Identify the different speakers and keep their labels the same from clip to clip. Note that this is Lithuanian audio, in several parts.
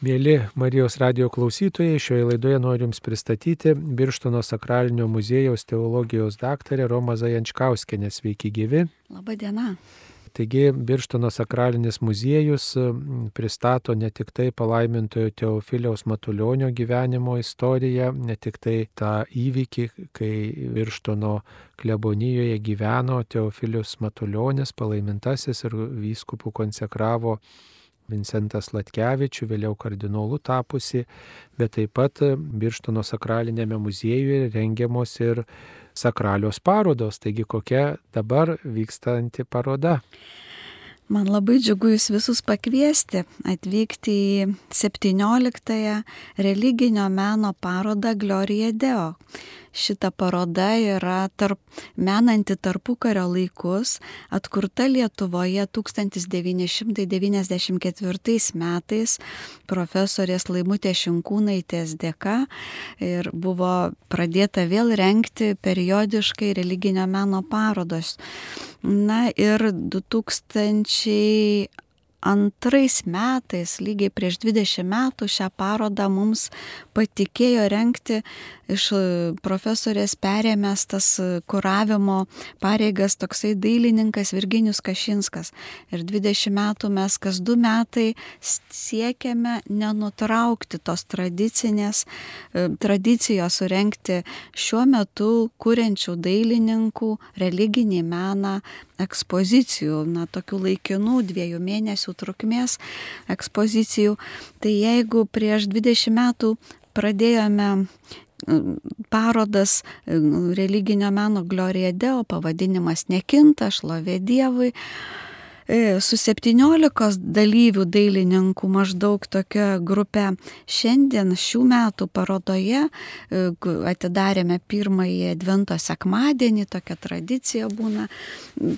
Speaker 1: Mėly Marijos radio klausytojai, šioje laidoje noriu Jums pristatyti Birštono sakralinio muziejaus teologijos daktarę Romą Zajančkauskenę. Sveiki gyvi.
Speaker 2: Labadiena.
Speaker 1: Taigi Birštono sakralinis muziejus pristato ne tik tai palaimintojo Teofiliaus Matulionio gyvenimo istoriją, ne tik tai tą įvykį, kai Birštono klebonijoje gyveno Teofilius Matulionis, palaimintasis ir vyskupų konsekravo Vincentas Latkevičių, vėliau kardinolų tapusi, bet taip pat Birštono sakralinėme muziejuje rengiamos ir sakralios parodos. Taigi kokia dabar vykstanti paroda?
Speaker 2: Man labai džiugu jūs visus pakviesti atvykti į 17-ąją religinio meno parodą Gloria Deo. Šita paroda yra tarp, menanti tarpukario laikus, atkurta Lietuvoje 1994 metais profesorės Laimutė Šinkūnaitės dėka ir buvo pradėta vėl renkti periodiškai religinio meno parodos. Na ir 2000 antrais metais, lygiai prieš 20 metų, šią parodą mums patikėjo renkti iš profesorės perėmęs tas kuravimo pareigas toksai dailininkas Virginius Kašinskas. Ir 20 metų mes kas du metai siekiame nenutraukti tos tradicinės, tradicijos surenkti šiuo metu kuriančių dailininkų religinį meną ekspozicijų, na, tokių laikinų dviejų mėnesių trukmės ekspozicijų. Tai jeigu prieš 20 metų pradėjome parodas religinio meno Gloria Deo, pavadinimas nekinta, šlovė Dievui, su 17 dalyvių dailininkų maždaug tokia grupė. Šiandien šių metų parodoje atidarėme pirmąjį Advento sekmadienį, tokia tradicija būna.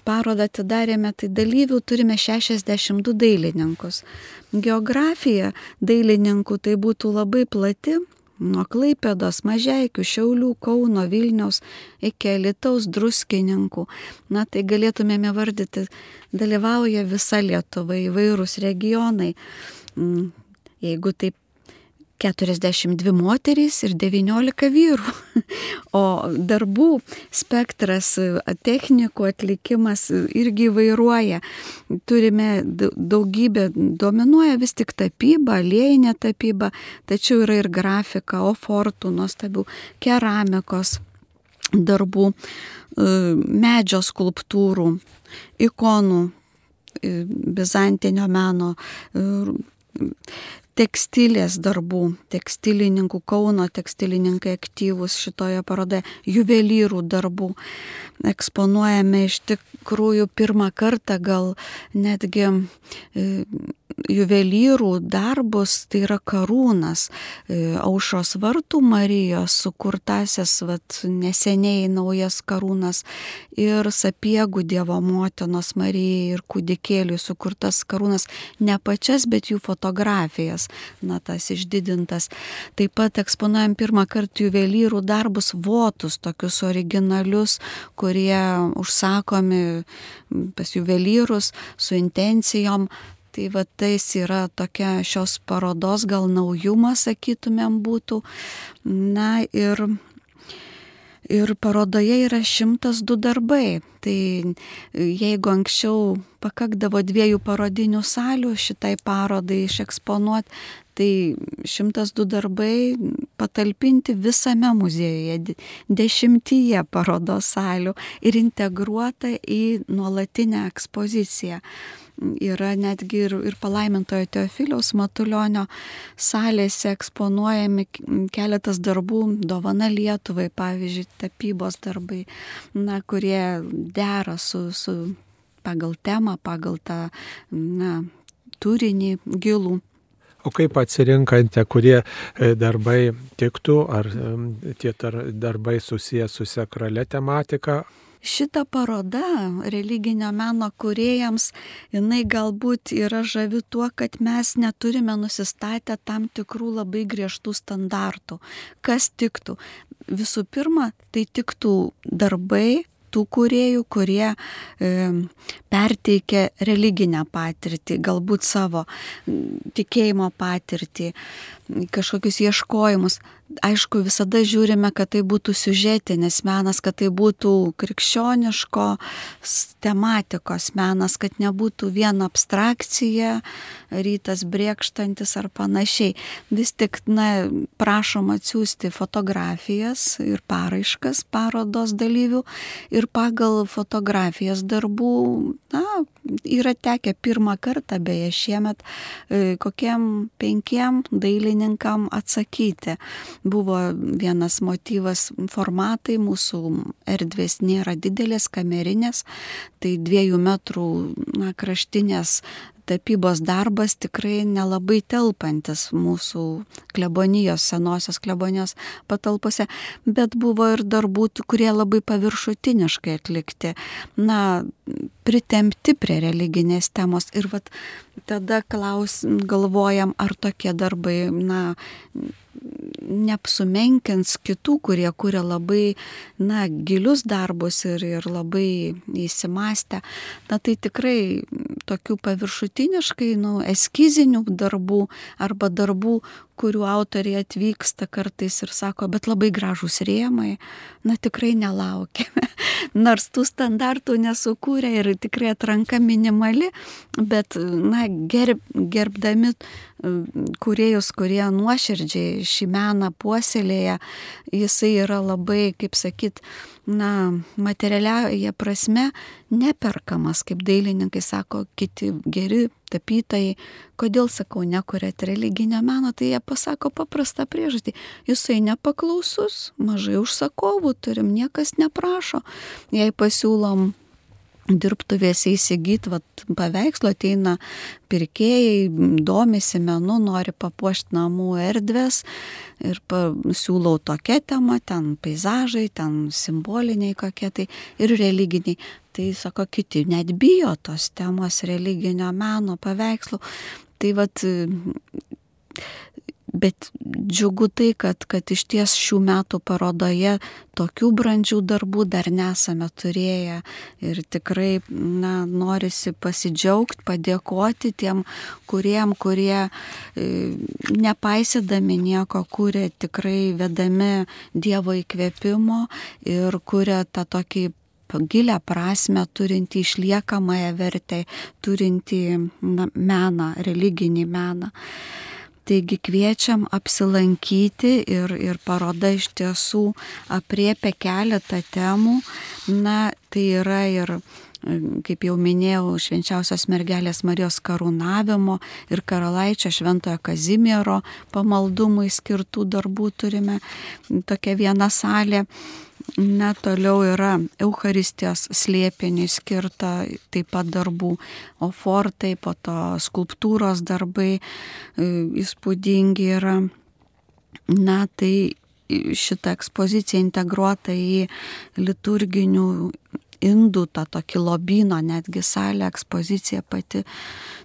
Speaker 2: Parodą atidarėme, tai dalyvių turime 62 dailininkus. Geografija dailininkų tai būtų labai plati, nuo Klaipėdos, Mažiekių, Šiaulių, Kauno, Vilniaus iki Lietaus druskininkų. Na tai galėtumėme vardyti, dalyvauja visa Lietuva, įvairūs regionai. Jeigu taip 42 moterys ir 19 vyrų. O darbų spektras, technikų atlikimas irgi vairuoja. Turime daugybę, dominuoja vis tik tapyba, lėjinė tapyba, tačiau yra ir grafika, ofortų, nuostabių keramikos darbų, medžio skulptūrų, ikonų, bizantinio meno tekstilės darbų, tekstilininkų, Kauno tekstilininkai aktyvūs šitoje parodoje, juvelyrų darbų. Eksponuojame iš tikrųjų pirmą kartą gal netgi juvelyrų darbus, tai yra karūnas, aušos vartų Marijos sukurtasis, vat, neseniai naujas karūnas ir sapiegų Dievo motinos Marijai ir kūdikėliui sukurtas karūnas, ne pačias, bet jų fotografijas, na tas išdidintas. Taip pat eksponuojam pirmą kartą juvelyrų darbus, votus, tokius originalius, kurie užsakomi pas juvelyrus su intencijom Tai va tais yra tokia šios parodos gal naujumas, sakytumėm, būtų. Na ir, ir parodoje yra šimtas du darbai. Tai jeigu anksčiau pakakdavo dviejų parodinių salių šitai parodai išeksponuoti, tai šimtas du darbai patalpinti visame muziejuje, dešimtyje parodos salių ir integruota į nuolatinę ekspoziciją yra netgi ir, ir palaimintojo Teofiliaus Matulionio salėse eksponuojami keletas darbų, dovana Lietuvai, pavyzdžiui, tapybos darbai, na, kurie dera su, su pagal temą, pagal tą na, turinį gilų.
Speaker 1: O kaip atsirinkate, kurie e, darbai tiktų, ar tie darbai susijęs su sakrale tematika,
Speaker 2: šita paroda religinio meno kuriejams, jinai galbūt yra žavi tuo, kad mes neturime nusistatę tam tikrų labai griežtų standartų. Kas tiktų? Visų pirma, tai tiktų darbai, tų kuriejų, kurie e, perteikia religinę patirtį, galbūt savo tikėjimo patirtį, kažkokius ieškojimus. Aišku, visada žiūrime, kad tai būtų siužetinis menas, kad tai būtų krikščioniško tematikos menas, kad nebūtų viena abstrakcija, rytas briekštantis ar panašiai. Vis tik, na, prašom atsiųsti fotografijas ir paraiškas parodos dalyvių ir pagal fotografijas darbų, na, yra tekę pirmą kartą, beje, šiemet e, kokiem penkiem dailininkam atsakyti. Buvo vienas motyvas formatai, mūsų erdvės nėra didelės, kamerinės, tai dviejų metrų na, kraštinės tapybos darbas tikrai nelabai telpantis mūsų klebonijos, senosios klebonijos patalpose, bet buvo ir darbų, kurie labai paviršutiniškai atlikti, na, pritempti prie religinės temos. Ir vat tada klaus, galvojam, ar tokie darbai, na, neapsumenkins kitų, kurie kuria labai, na, gilius darbus ir, ir labai įsimastę. Na, tai tikrai tokių paviršutiniškai, nu, eskizinių darbų arba darbų, kurių autoriai atvyksta kartais ir sako, bet labai gražus rėmai, na tikrai nelaukime. Nors tų standartų nesukūrė ir tikrai atranka minimali, bet, na, gerb, gerbdami kuriejus, kurie nuoširdžiai šį meną puoselėja, jisai yra labai, kaip sakyt, na, materialiaja prasme neperkamas, kaip dailininkai sako, kiti geri tapytojai. Kodėl sakau, nekuriat religinio meno, tai jie pasako paprastą priežastį. Jisai nepaklausus, mažai užsakovų turim, niekas neprašo. Jei pasiūlom dirbtuvėse įsigyti vat, paveikslo, ateina pirkėjai, domisi menu, nori papuošti namų erdvės ir pa, siūlau tokią temą, ten peizažai, ten simboliniai kokie tai ir religiniai. Tai sako, kiti net bijo tos temos religinio meno paveikslų. Tai vat Bet džiugu tai, kad, kad iš ties šių metų parodoje tokių brandžių darbų dar nesame turėję. Ir tikrai na, norisi pasidžiaugti, padėkoti tiem, kuriem, kurie e, nepaisydami nieko, kuria tikrai vedami Dievo įkvėpimo ir kuria tą tokį gilę prasme, turinti išliekamąją vertę, turinti na, meną, religinį meną. Taigi kviečiam apsilankyti ir, ir paroda iš tiesų apriepia keletą temų. Na, tai yra ir kaip jau minėjau, švenčiausios mergelės Marijos karūnavimo ir karalaičio šventojo Kazimiero pamaldumui skirtų darbų turime tokia viena salė. Na, toliau yra Euharistijos slėpiniui skirta taip pat darbų, o fortai, po to skulptūros darbai e, įspūdingi yra. Na, tai šitą ekspoziciją integruota į liturginių indų, tą tokį lobyno, netgi salę, ekspozicija pati.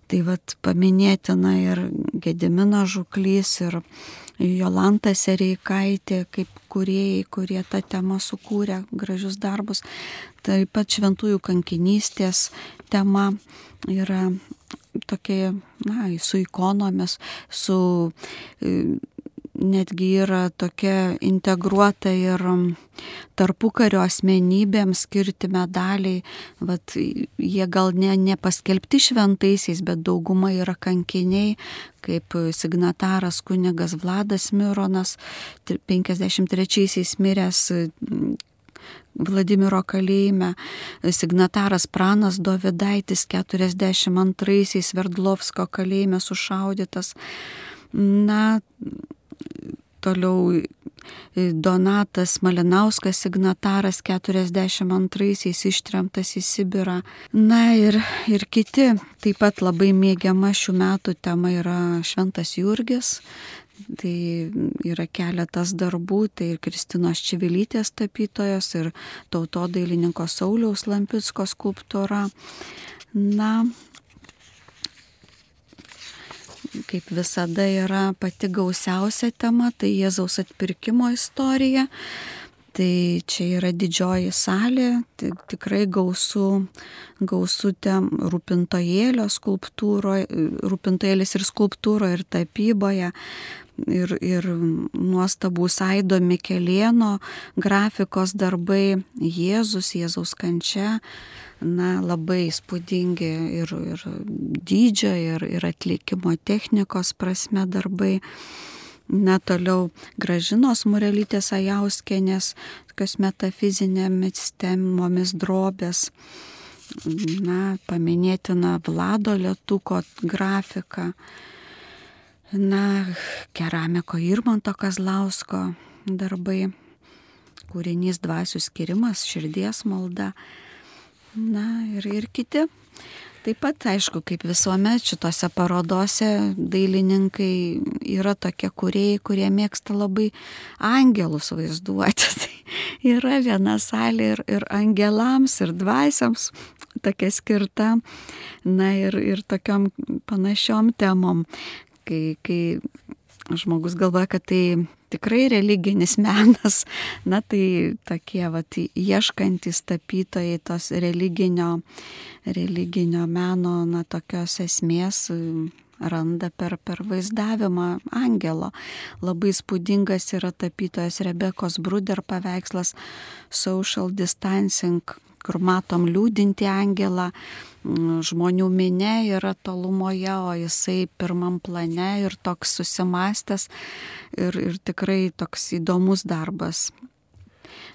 Speaker 2: Tai vad paminėtina ir Gedimino žuklys, ir Jolanta Sereikaitė, kaip kuriejai, kurie tą temą sukūrė gražius darbus. Taip pat šventųjų kankinystės tema yra tokia, na, su ikonomis, su netgi yra tokia integruota ir tarpukario asmenybėms skirti medaliai, vat, jie gal ne, nepaskelbti šventaisiais, bet dauguma yra kankiniai, kaip signataras kunigas Vladas Mironas, 53-aisiais miręs Vladimiro kalėjime, signataras Pranas Dovidaitis 42-aisiais Verdlovsko kalėjime sušaudytas. Na, Toliau e, Donatas Malinauskas, signataras 42-aisiais ištremtas į Sibirą. Na ir, ir kiti, taip pat labai mėgiama šių metų tema yra Šventas Jurgis. Tai yra keletas darbų, tai ir Kristinos Čivilytės tapytojos, ir tauto dailininko Sauliaus Lampicko skulptūra. Na, kaip visada yra pati gausiausia tema, tai Jėzaus atpirkimo istorija. Tai čia yra didžioji salė, tikrai gausų, gausų tem rūpintojėlio skulptūroje, rūpintojėlis ir skulptūroje, ir tapyboje ir, ir nuostabus Aido Mikelėno grafikos darbai, Jėzus, Jėzaus kančia, na, labai spūdingi ir, ir dydžio, ir, ir atlikimo technikos prasme darbai. Na, toliau gražinos murelytės ajauskenės, tokios metafizinėmis temomis drobės. Na, paminėtina Vlado Lietuko grafika na, keramiko Irmanto Kazlausko darbai, kūrinys dvasių skirimas, širdies malda, na ir, ir kiti. Taip pat, aišku, kaip visuomet šitose parodose dailininkai yra tokie kuriejai, kurie mėgsta labai angelus vaizduoti. Tai yra viena salė ir, ir angelams, ir dvasiams tokia skirta, na ir, ir tokiom panašiom temom kai, kai žmogus galvoja, kad tai tikrai religinis menas, na tai tokie vat ieškantis tapytojai tos religinio, religinio meno, na tokios esmės randa per, per vaizdavimą angelo. Labai spūdingas yra tapytojas Rebekos Bruder paveikslas Social Distancing, kur matom liūdinti angelą, žmonių minė yra tolumoje, o jisai pirmam plane ir toks susimastęs ir, ir tikrai toks įdomus darbas.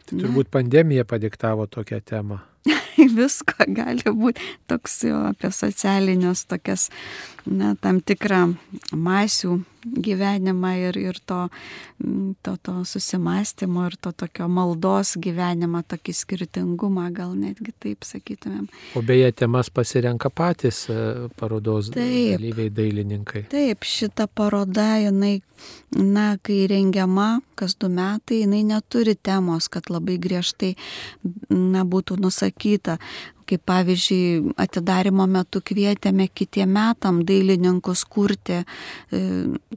Speaker 1: Tai turbūt pandemija padiktavo tokią temą.
Speaker 2: Visko gali būti toks jau apie socialinius tokias, na, tam tikrą masių gyvenimą ir, ir to, mm, to, to susimastymo ir to tokio maldos gyvenimą, tokį skirtingumą, gal netgi taip sakytumėm.
Speaker 1: O beje, temas pasirenka patys e, parodos taip, dalyviai dailininkai.
Speaker 2: Taip, šita paroda, jinai, na, kai rengiama kas du metai, jinai neturi temos, kad labai griežtai, na, būtų nusakyta kaip pavyzdžiui atidarimo metu kvietėme kitiem metam dailininkus kurti e,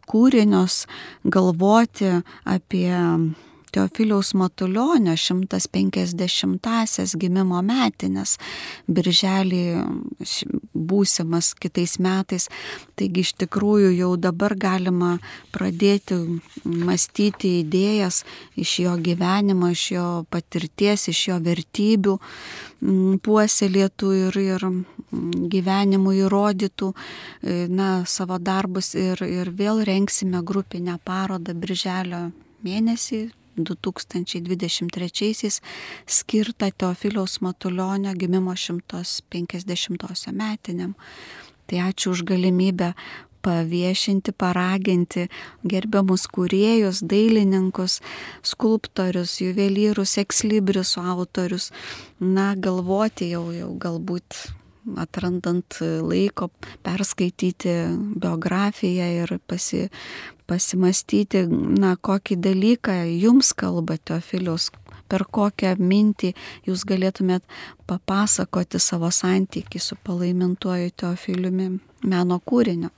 Speaker 2: kūrinius, galvoti apie Teofiliaus Matulionio 150-asias gimimo metinės, birželį būsimas kitais metais. Taigi iš tikrųjų jau dabar galima pradėti mąstyti idėjas iš jo gyvenimo, iš jo patirties, iš jo vertybių puoselėtų ir, ir gyvenimų įrodytų e, na, savo darbus ir, ir vėl renksime grupinę parodą birželio mėnesį 2023 skirtą Teofiliaus Matulionio gimimo 150 metiniam. Tai ačiū už galimybę paviešinti, paraginti gerbiamus kuriejus, dailininkus, skulptorius, juvelyrus, ekslibrius autorius, na, galvoti jau, jau galbūt atrandant laiko perskaityti biografiją ir pasi, pasimastyti, na, kokį dalyką jums kalba Teofilius, per kokią mintį jūs galėtumėt papasakoti savo santykį su palaimintuoju Teofiliumi meno kūriniu.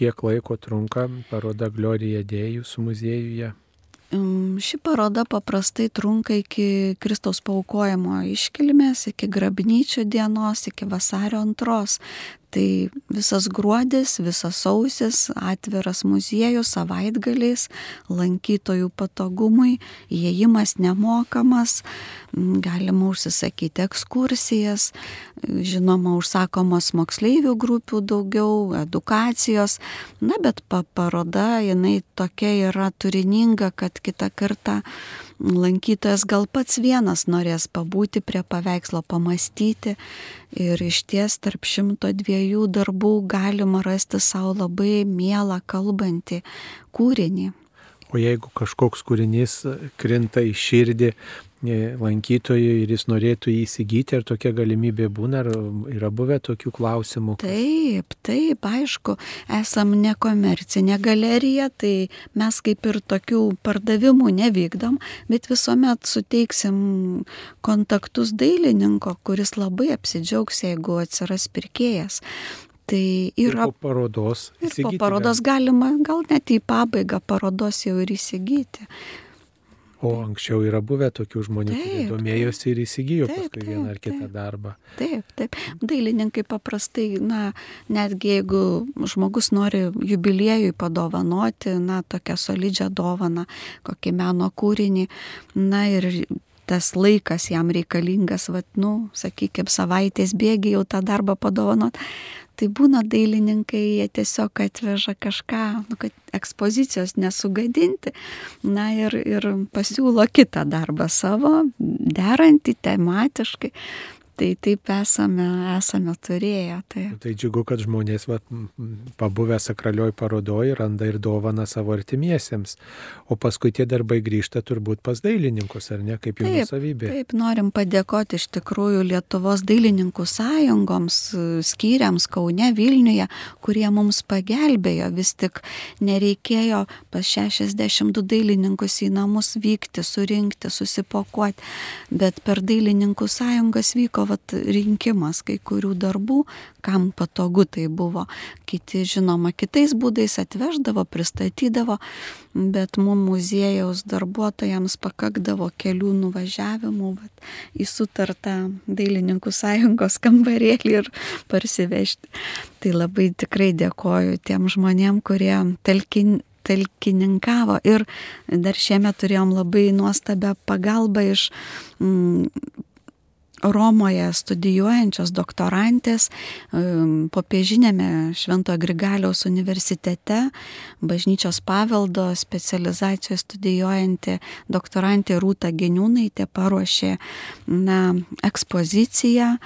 Speaker 1: Kiek laiko trunka paroda Glorija Dėjus muziejuje?
Speaker 2: Ši paroda paprastai trunka iki Kristaus paukojimo iškilmės, iki grabnyčių dienos, iki vasario antros. Tai visas gruodis, visas sausis, atviras muziejus savaitgaliais, lankytojų patogumui, įėjimas nemokamas, galima užsisakyti ekskursijas, žinoma, užsakomos moksleivių grupių daugiau, edukacijos, na bet pa paroda jinai tokia yra turininga, kad kitą kartą lankytojas gal pats vienas norės pabūti prie paveikslo, pamastyti ir iš ties tarp šimto dviejų darbų galima rasti savo labai mielą kalbantį kūrinį.
Speaker 1: O jeigu kažkoks kūrinys krinta į širdį, lankytojui ir jis norėtų jį įsigyti, ar tokia galimybė būna, ar yra buvę tokių klausimų?
Speaker 2: Taip, taip, aišku, esam nekomercinė galerija, tai mes kaip ir tokių pardavimų nevykdom, bet visuomet suteiksim kontaktus dailininko, kuris labai apsidžiaugs, jeigu atsiras pirkėjas. Tai yra.
Speaker 1: Ir po parodos.
Speaker 2: Ir po parodos galima, gal net į pabaigą parodos jau ir įsigyti.
Speaker 1: O anksčiau yra buvę tokių žmonių, taip, kurie domėjosi ir įsigijo taip, paskui vieną ar kitą
Speaker 2: taip,
Speaker 1: darbą.
Speaker 2: Taip, taip. Dailininkai paprastai, na, netgi jeigu žmogus nori jubiliejui padovanoti, na, tokią solidžią dovaną, kokį meno kūrinį, na ir tas laikas jam reikalingas, vad, nu, sakykime, savaitės bėgi jau tą darbą padovanot, tai būna dailininkai, jie tiesiog atveža kažką, nu, kad ekspozicijos nesugadinti, na ir, ir pasiūlo kitą darbą savo, derantį tematiškai. Tai taip esame, esame turėję. Tai.
Speaker 1: tai džiugu, kad žmonės va, pabuvę sakralioj parodoj randa ir dovana savo artimiesiems, o paskui tie darbai grįžta turbūt pas dailininkus, ar ne, kaip jų nusavybė.
Speaker 2: Taip, norim padėkoti iš tikrųjų Lietuvos dailininkų sąjungoms, skyriams Kaune, Vilniuje, kurie mums pagelbėjo, vis tik nereikėjo pas 62 dailininkus į namus vykti, surinkti, susipokuoti, bet per dailininkų sąjungas vyko vat, rinkimas kai kurių darbų, kam patogu tai buvo. Kiti, žinoma, kitais būdais atveždavo, pristatydavo, bet mums muziejaus darbuotojams pakakdavo kelių nuvažiavimų vat, į sutartą dailininkų sąjungos kambarėlį ir parsivežti. Tai labai tikrai dėkoju tiem žmonėm, kurie talkin, talkininkavo ir dar šiemet turėjom labai nuostabią pagalbą iš mm, Romoje studijuojančios doktorantės popiežinėme Švento Grigaliaus universitete, bažnyčios paveldo specializacijoje studijuojanti doktorantė Rūta Geniūnaitė paruošė na, ekspoziciją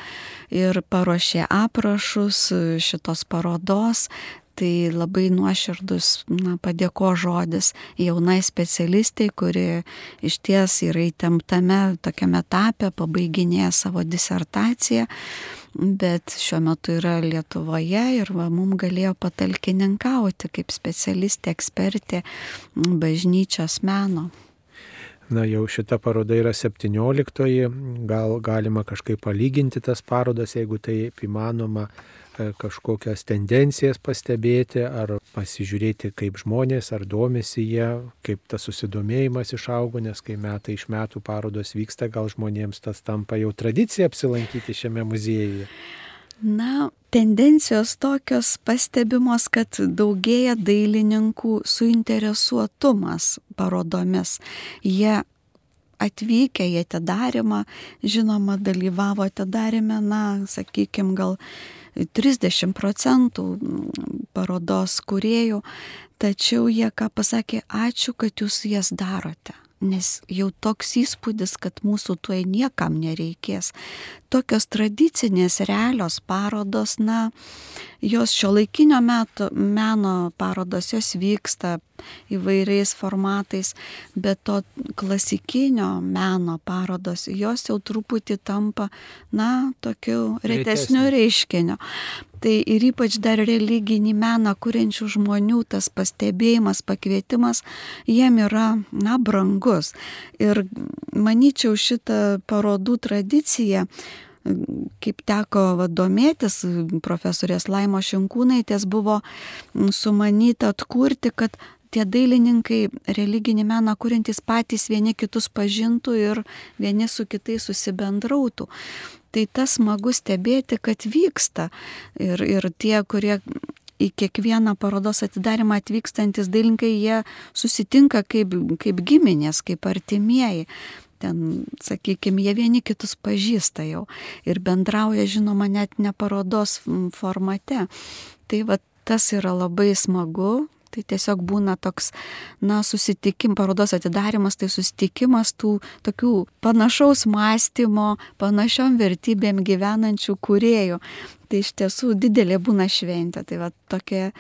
Speaker 2: ir paruošė aprašus šitos parodos tai labai nuoširdus na, padėko žodis jaunai specialistai, kuri iš ties yra įtemptame tokiame etape, pabaiginėja savo disertaciją, bet šiuo metu yra Lietuvoje ir va, mums galėjo patalkininkauti kaip specialistė, ekspertė bažnyčios meno.
Speaker 1: Na jau šita paroda yra 17, gal galima kažkaip palyginti tas parodas, jeigu taip įmanoma kažkokias tendencijas pastebėti ar pasižiūrėti, kaip žmonės ar domisi jie, kaip tas susidomėjimas išaugo, nes kai metai iš metų parodos vyksta, gal žmonėms tas tampa jau tradicija apsilankyti šiame muziejuje.
Speaker 2: Na, tendencijos tokios pastebimos, kad daugėja dailininkų suinteresuotumas parodomis. Jie atvykę į atidarimą, žinoma, dalyvavo atidarime, na, sakykime, gal 30 procentų parodos kuriejų, tačiau jie ką pasakė, ačiū, kad jūs jas darote. Nes jau toks įspūdis, kad mūsų tuoj niekam nereikės. Tokios tradicinės realios parodos, na, jos šio laikinio meto, meno parodos, jos vyksta įvairiais formatais, bet to klasikinio meno parodos, jos jau truputį tampa, na, tokiu retesniu reiškiniu. Tai ir ypač dar religinį meną kuriančių žmonių tas pastebėjimas, pakvietimas, jiem yra, na, brangus. Ir manyčiau šitą parodų tradiciją kaip teko va, domėtis, profesorės Laimo Šinkūnaitės buvo sumanyta atkurti, kad tie dailininkai religinį meną kuriantys patys vieni kitus pažintų ir vieni su kitais susibendrautų. Tai tas smagu stebėti, kad vyksta. Ir, ir tie, kurie į kiekvieną parodos atidarimą atvykstantis dailininkai, jie susitinka kaip, kaip giminės, kaip artimieji. Ten, sakykime, jie vieni kitus pažįsta jau ir bendrauja, žinoma, net ne parodos formate. Tai va tas yra labai smagu, Tai tiesiog būna toks, na, susitikim, parodos atidarimas, tai susitikimas tų tokių panašaus mąstymo, panašiom vertybėm gyvenančių kuriejų. Tai iš tiesų didelė būna šventė. Tai va tokia,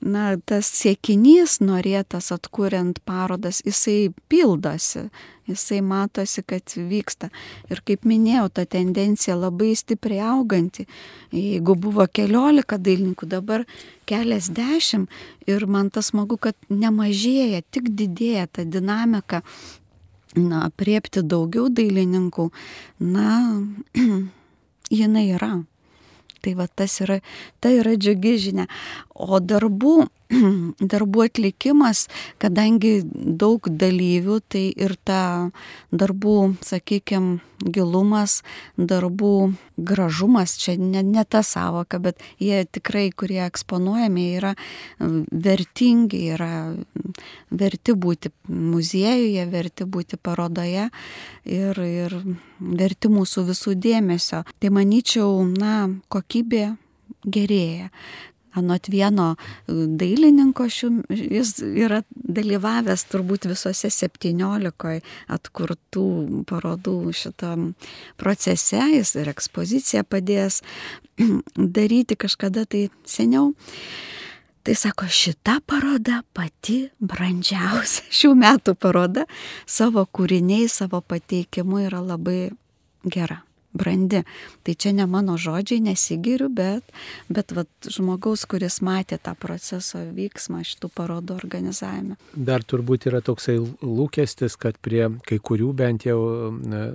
Speaker 2: na, tas siekinys norėtas atkuriant parodas, jisai pildosi, jisai matosi, kad vyksta. Ir kaip minėjau, ta tendencija labai stipriai auganti. Jeigu buvo keliolika dailininkų, dabar keliasdešimt ir man tas smagu, kad nemažėja, tik didėja ta dinamika. Na, priepti daugiau dailininkų, na, jinai yra. Tai va tas yra, tai yra džiugi žinia. O darbų darbų atlikimas, kadangi daug dalyvių, tai ir ta darbų, sakykime, gilumas, darbų gražumas, čia ne, ne ta savoka, bet jie tikrai, kurie eksponuojami, yra vertingi, yra verti būti muziejuje, verti būti parodoje ir, ir verti mūsų visų dėmesio. Tai manyčiau, na, kokybė gerėja anot vieno e, dailininko, šių, jis yra dalyvavęs turbūt visose 17 atkurtų parodų šitam procese, jis ir ekspoziciją padės daryti kažkada tai seniau. Tai sako, šita paroda pati brandžiausia. Šių metų paroda savo kūriniai, savo pateikimu yra labai gera brandi. Tai čia ne mano žodžiai, nesigiriu, bet, bet vat, žmogaus, kuris matė tą proceso vyksmą šitų parodų organizavime.
Speaker 1: Dar turbūt yra toksai lūkestis, kad prie kai kurių bent jau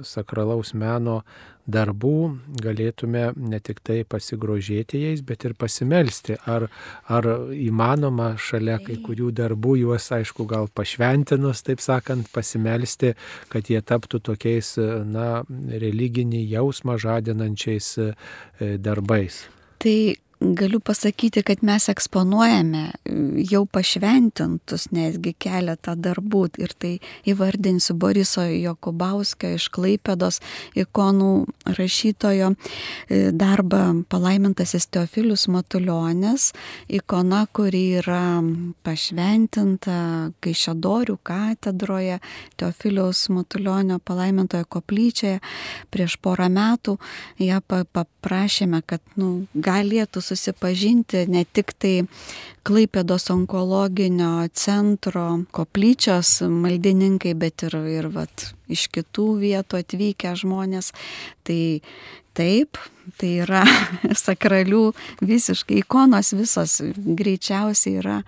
Speaker 1: sakralaus meno darbų galėtume ne tik tai pasigrožėti jais, bet ir pasimelsti. Ar, ar įmanoma šalia kai kurių darbų juos, aišku, gal pašventinus, taip sakant, pasimelsti, kad jie taptų tokiais, na, religinį jausmą žadinančiais e, darbais.
Speaker 2: Tai galiu pasakyti, kad mes eksponuojame jau pašventintus netgi keletą darbų ir tai įvardinsiu Boriso Jokubauskio iš Klaipėdos ikonų rašytojo e, darbą palaimintasis Teofilius Matuljonis, ikona, kuri yra pašventinta Kaišadorių katedroje, Teofiliaus Matuljonio palaimintojo koplyčioje prieš porą metų. Ją paprašėme, kad nu, galėtų susipažinti ne tik tai Klaipėdos onkologinio centro koplyčios maldininkai, bet ir, ir vat, iš kitų vietų atvykę žmonės. Tai taip, tai yra sakralių visiškai ikonos visos greičiausiai yra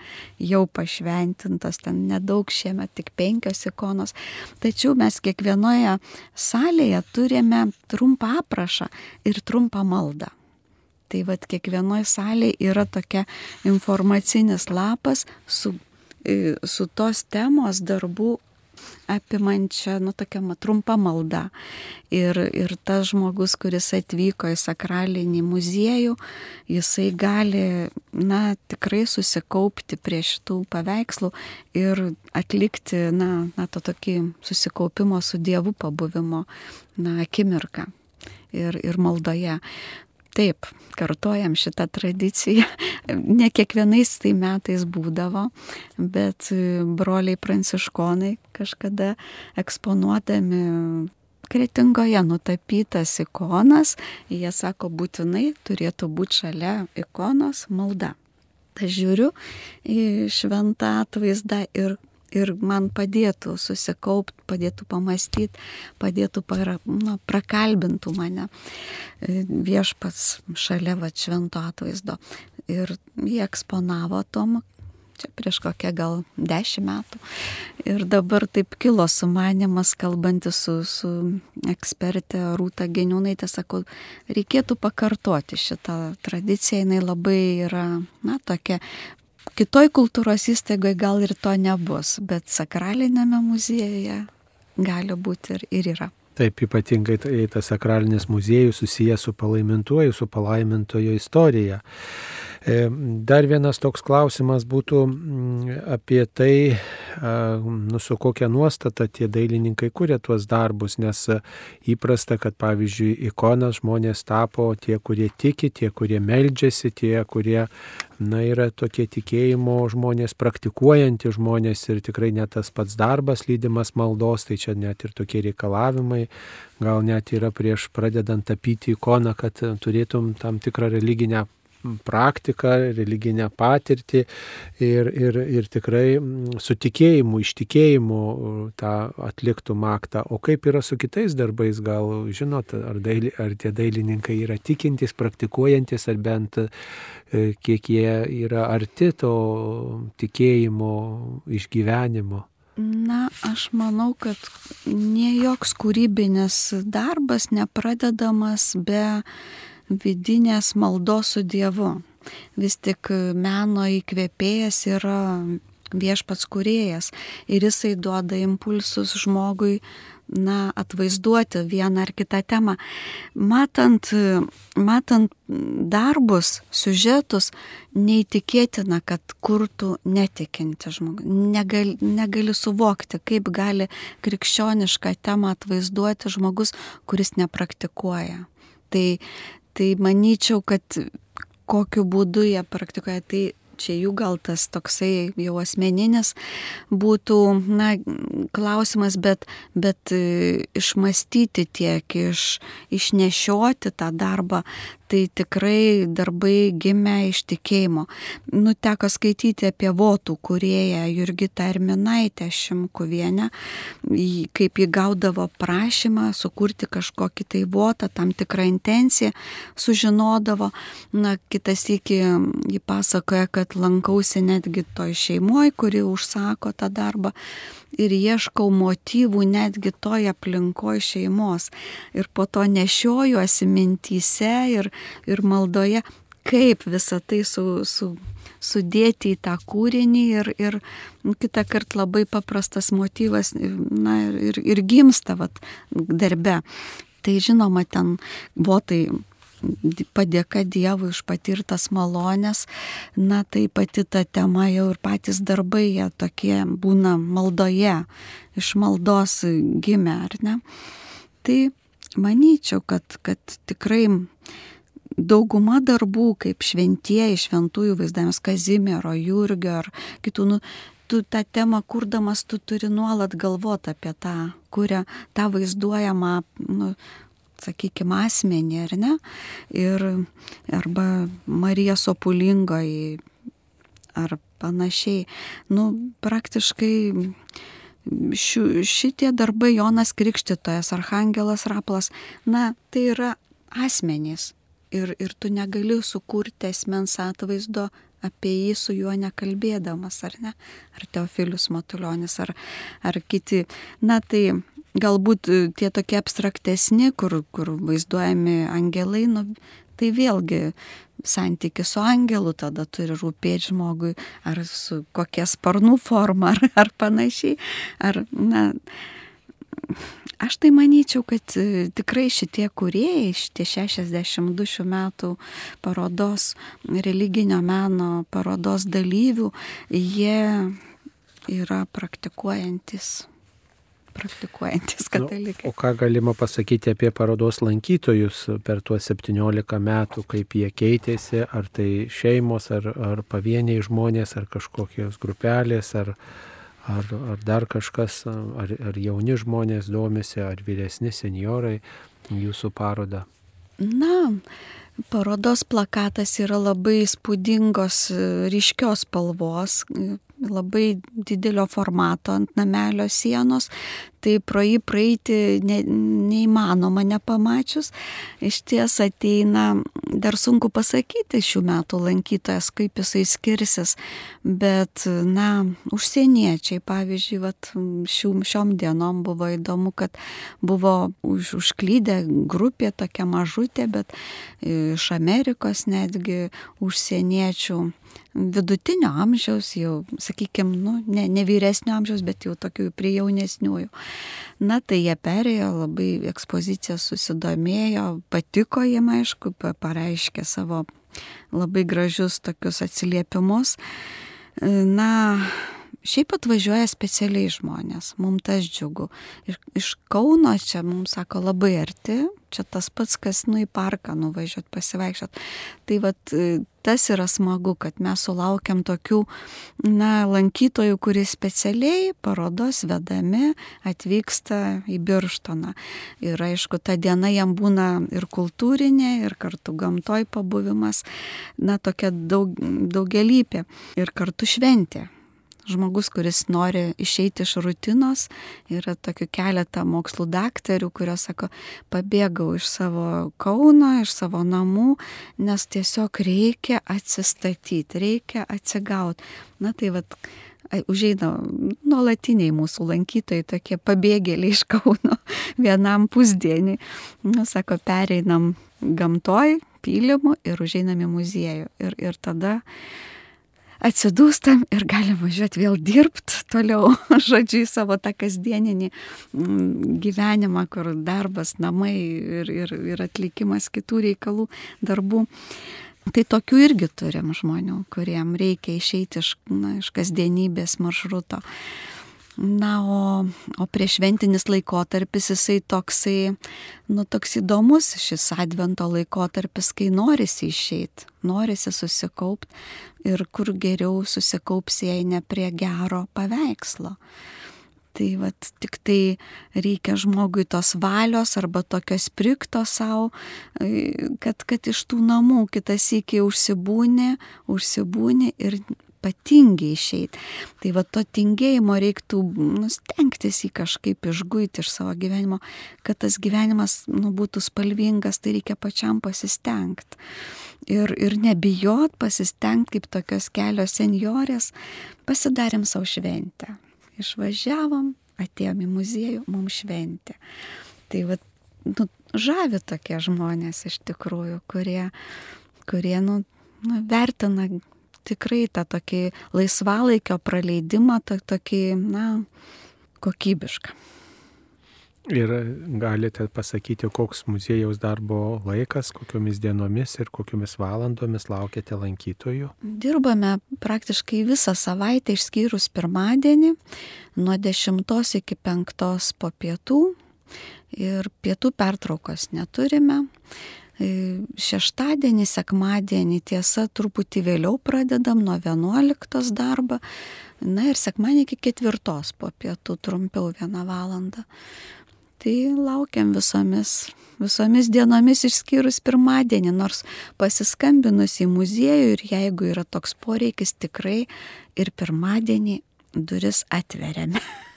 Speaker 2: jau pašventintos, ten nedaug šiemet, tik penkios ikonos. Tačiau mes kiekvienoje salėje turime trumpą aprašą ir trumpą maldą. Tai vad kiekvienoje salėje yra tokia informacinis lapas su, su tos temos darbų apimančia, nu, tokia trumpa malda. Ir, ir tas žmogus, kuris atvyko į sakralinį muziejų, jisai gali, na, tikrai susikaupti prie šitų paveikslų ir atlikti, na, na to tokį susikaupimo su Dievu pabuvimo, na, akimirką. Ir, ir maldoje. Taip, kartojam šitą tradiciją. Ne kiekvienais tai metais būdavo, bet broliai pranciškonai kažkada eksponuodami kretingoje nutapytas ikonas, jie sako, būtinai turėtų būti šalia ikonos malda. Tai žiūriu į šventą atvaizdą ir ir man padėtų susikaupti, padėtų pamastyti, padėtų para, nu, prakalbintų mane e, viešpats šalia va švento atvaizdo. Ir jie eksponavo tom čia prieš kokią gal dešimt metų. Ir dabar taip kilo sumanimas, kalbantis su, su ekspertė Rūta Geniūnaitė, sakau, reikėtų pakartoti šitą tradiciją, jinai labai yra, na, tokia kitoj kultūros įstaigoje gal ir to nebus, bet sakralinėme muziejuje gali būti ir, ir yra.
Speaker 1: Taip, ypatingai tai tas sakralinis muziejus susijęs su palaimintuoju, su palaimintojo istorija. E, dar vienas toks klausimas būtų apie tai, nu, su kokia nuostata tie dailininkai kūrė tuos darbus, nes įprasta, kad pavyzdžiui, ikonas žmonės tapo tie, kurie tiki, tie, kurie meldžiasi, tie, kurie, na, yra tokie tikėjimo žmonės, praktikuojantys žmonės ir tikrai net tas pats darbas lydimas maldos, tai čia net ir tokie reikalavimai, gal net yra prieš pradedant tapyti ikoną, kad turėtum tam tikrą religinę praktiką, religinę patirtį ir, ir, ir tikrai su tikėjimu, iš tikėjimu tą atliktum aktą. O kaip yra su kitais darbais, gal žinot, ar, daili, ar tie dailininkai yra tikintys, praktikuojantis, ar bent e, kiek jie yra arti to tikėjimo išgyvenimo.
Speaker 2: Na, aš manau, kad nie joks kūrybinis darbas nepradedamas be vidinės maldos su Dievu. Vis tik meno įkvėpėjas yra viešpats kuriejas ir jisai duoda impulsus žmogui na, atvaizduoti vieną ar kitą temą. Matant, matant darbus, siužetus, neįtikėtina, kad kurtų netikinti žmogus. Negali, negali suvokti, kaip gali krikščionišką temą atvaizduoti žmogus, kuris nepraktikuoja. Tai Tai manyčiau, kad kokiu būdu jie praktikuoja, tai čia jų gal tas toksai jau asmeninis būtų, na, klausimas, bet, bet e, išmastyti tiek, iš, išnešioti tą darbą, tai tikrai darbai gimė iš tikėjimo. Nu, teko skaityti apie votų kurieją Jurgitą Arminaitę Šimkuvienę, kaip jį gaudavo prašymą sukurti kažkokį tai votą, tam tikrą intenciją, sužinodavo. Na, kitas iki jį pasakoja, kad lankausi netgi toj šeimoje, kuri užsako tą darbą ir ieškau motyvų netgi toj aplinkoje šeimos. Ir po to nešiojuosi mintyse ir, ir maldoje, kaip visą tai su, su, sudėti į tą kūrinį ir, ir nu, kitą kartą labai paprastas motyvas na, ir, ir gimsta vat, darbe. Tai žinoma, ten votai padėka Dievui už patirtas malonės, na tai pati ta tema jau ir patys darbai jie tokie būna maldoje, iš maldos gimė, ar ne? Tai manyčiau, kad, kad tikrai dauguma darbų, kaip šventieji, šventųjų vaizdavimas Kazimiero, Jurgio ar kitų, nu, tu tą temą kurdamas, tu turi nuolat galvoti apie tą, kurią tą vaizduojamą nu, sakykime, asmenį, ar ne? Ir arba Marija Sopulingoji, ar panašiai. Nu, praktiškai šių, šitie darbai Jonas Krikštytojas, Arhangelas Raplas, na, tai yra asmenys. Ir, ir tu negali sukurti esmens atvaizdo apie jį su juo nekalbėdamas, ar ne? Ar Teofilius Matuljonis, ar, ar kiti. Na tai galbūt e, tie tokie abstraktesni, kur, kur vaizduojami angelai, nu, tai vėlgi santykis su angelu tada turi rūpėti žmogui, ar su kokia sparnų forma, ar, ar panašiai. Ar, na, aš tai manyčiau, kad e, tikrai šitie kuriejai, šitie 62 šių metų parodos, religinio meno parodos dalyvių, jie yra praktikuojantis praktikuojantis nu, katalikai.
Speaker 1: Nu, o ką galima pasakyti apie parodos lankytojus per tuos 17 metų, kaip jie keitėsi, ar tai šeimos, ar, ar pavieniai žmonės, ar kažkokios grupelės, ar, ar, ar dar kažkas, ar, ar jauni žmonės domisi, ar vyresni seniorai jūsų parodą?
Speaker 2: Na, parodos plakatas yra labai spūdingos, ryškios spalvos, labai didelio formato ant namelio sienos. tai pro jį praeiti ne, neįmanoma nepamačius. Iš ties ateina, dar sunku pasakyti šių metų lankytojas, kaip jisai skirsis, bet, na, užsieniečiai, pavyzdžiui, vat, šių, šiom dienom buvo įdomu, kad buvo už, užklydę grupė tokia mažutė, bet iš Amerikos netgi užsieniečių vidutinio amžiaus, jau, sakykime, nu, ne, ne vyresnio amžiaus, bet jau tokių prie jaunesniųjų. Na, tai jie perėjo labai ekspoziciją, susidomėjo, patiko jiem, aišku, pareiškė savo labai gražius tokius atsiliepimus. Na, šiaip atvažiuoja specialiai žmonės, mums tas džiugu. Ir iš Kauno čia mums sako labai arti, čia tas pats, kas nu į parką nuvažiuot, pasivaikščiot. Tai vad tas yra smagu, kad mes sulaukiam tokių, na, lankytojų, kuris specialiai parodos vedami atvyksta į Birštoną. Ir aišku, ta diena jam būna ir kultūrinė, ir kartu gamtoj pabuvimas, na, tokia daug, daugelypė ir kartu šventė žmogus, kuris nori išeiti iš rutinos. Yra tokių keletą mokslų daktarių, kurios sako, pabėgau iš savo kauno, iš savo namų, nes tiesiog reikia atsistatyti, reikia atsigauti. Na tai vad, užeina nuolatiniai mūsų lankytojai, tokie pabėgėliai iš Kauno vienam pusdienį. Nu, sako, pereinam gamtoj, pylimu ir užeinam į muziejų. Ir, ir tada atsidūstam ir galim važiuoti vėl dirbti toliau, žodžiu, į savo tą kasdieninį mm, gyvenimą, kur darbas, namai ir, ir, ir atlikimas kitų reikalų, darbų. Tai tokių irgi turim žmonių, kuriem reikia išeiti iš, na, iš kasdienybės maršruto. Na, o, o priešventinis laikotarpis jisai toksai, nu, toks įdomus šis advento laikotarpis, kai norisi išeiti, norisi susikaupti ir kur geriau susikaups, jei ne prie gero paveikslo. Tai vat tik tai reikia žmogui tos valios arba tokios prikto savo, kad, kad iš tų namų kitas iki užsibūnė, užsibūnė ir ypatingai išeiti. Tai va to tingėjimo reiktų nustengtis į kažkaip išguiti iš savo gyvenimo, kad tas gyvenimas nu, būtų spalvingas, tai reikia pačiam pasistengti. Ir, ir nebijot, pasistengti kaip tokios kelios seniorės, pasidarėm savo šventę. Išvažiavom, atėjom į muziejų, mums šventė. Tai va, nu, žavi tokie žmonės iš tikrųjų, kurie, kurie nu, nu, vertina tikrai tą tokį laisvalaikio praleidimą, tą tokį, na, kokybišką.
Speaker 1: Ir galite pasakyti, koks muziejaus darbo laikas, kokiomis dienomis ir kokiomis valandomis laukiate lankytojų?
Speaker 2: Dirbame praktiškai visą savaitę išskyrus pirmadienį nuo 10 iki 5 po pietų ir pietų pertraukos neturime. E, šeštadienį, sekmadienį tiesa truputį vėliau pradedam nuo 11 darbą, na ir sekmadienį iki ketvirtos po pietų trumpiau vieną valandą. Tai laukiam visomis, visomis dienomis išskyrus pirmadienį, nors pasiskambinus į muziejų ir jeigu yra toks poreikis, tikrai ir pirmadienį duris atveriame,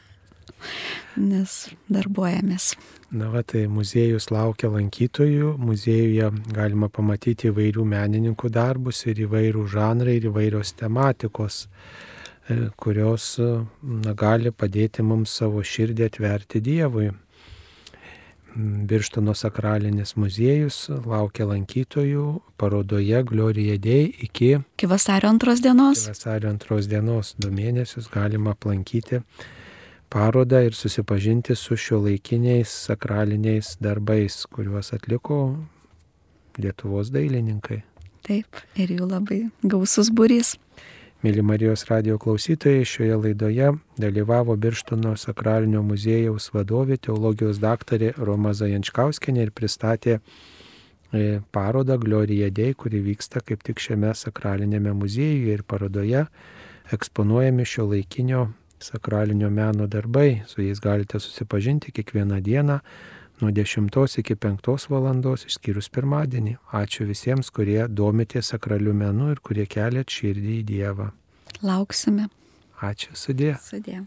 Speaker 2: nes darbuojamės.
Speaker 1: Na, va, tai muziejus laukia lankytojų, muziejuje galima pamatyti įvairių menininkų darbus ir įvairių žanrai ir įvairios tematikos, e, kurios na, gali padėti mums savo širdį atverti Dievui. Birštono sakralinis muziejus laukia lankytojų parodoje Glorija Dei iki,
Speaker 2: iki vasario antros dienos.
Speaker 1: Iki vasario antros dienos, du mėnesius galima aplankyti parodą ir susipažinti su šio laikiniais sakraliniais darbais, kuriuos atliko Lietuvos dailininkai.
Speaker 2: Taip, ir jų labai gausus burys.
Speaker 1: Mėly Marijos radio klausytojai, šioje laidoje dalyvavo Birštono sakralinio muziejaus vadovė, teologijos daktarė Roma Zajančkauskenė ir pristatė e, parodą Glorija Dei, kuri vyksta kaip tik šiame sakralinėme muziejuje ir parodoje eksponuojami šio laikinio sakralinio meno darbai, su jais galite susipažinti kiekvieną dieną nuo 10 iki 5 valandos, išskyrus pirmadienį. Ačiū visiems, kurie domitės sakraliu menu ir kurie keliat širdį į Dievą.
Speaker 2: Lauksime.
Speaker 1: Ačiū, sudė.
Speaker 2: Sudė.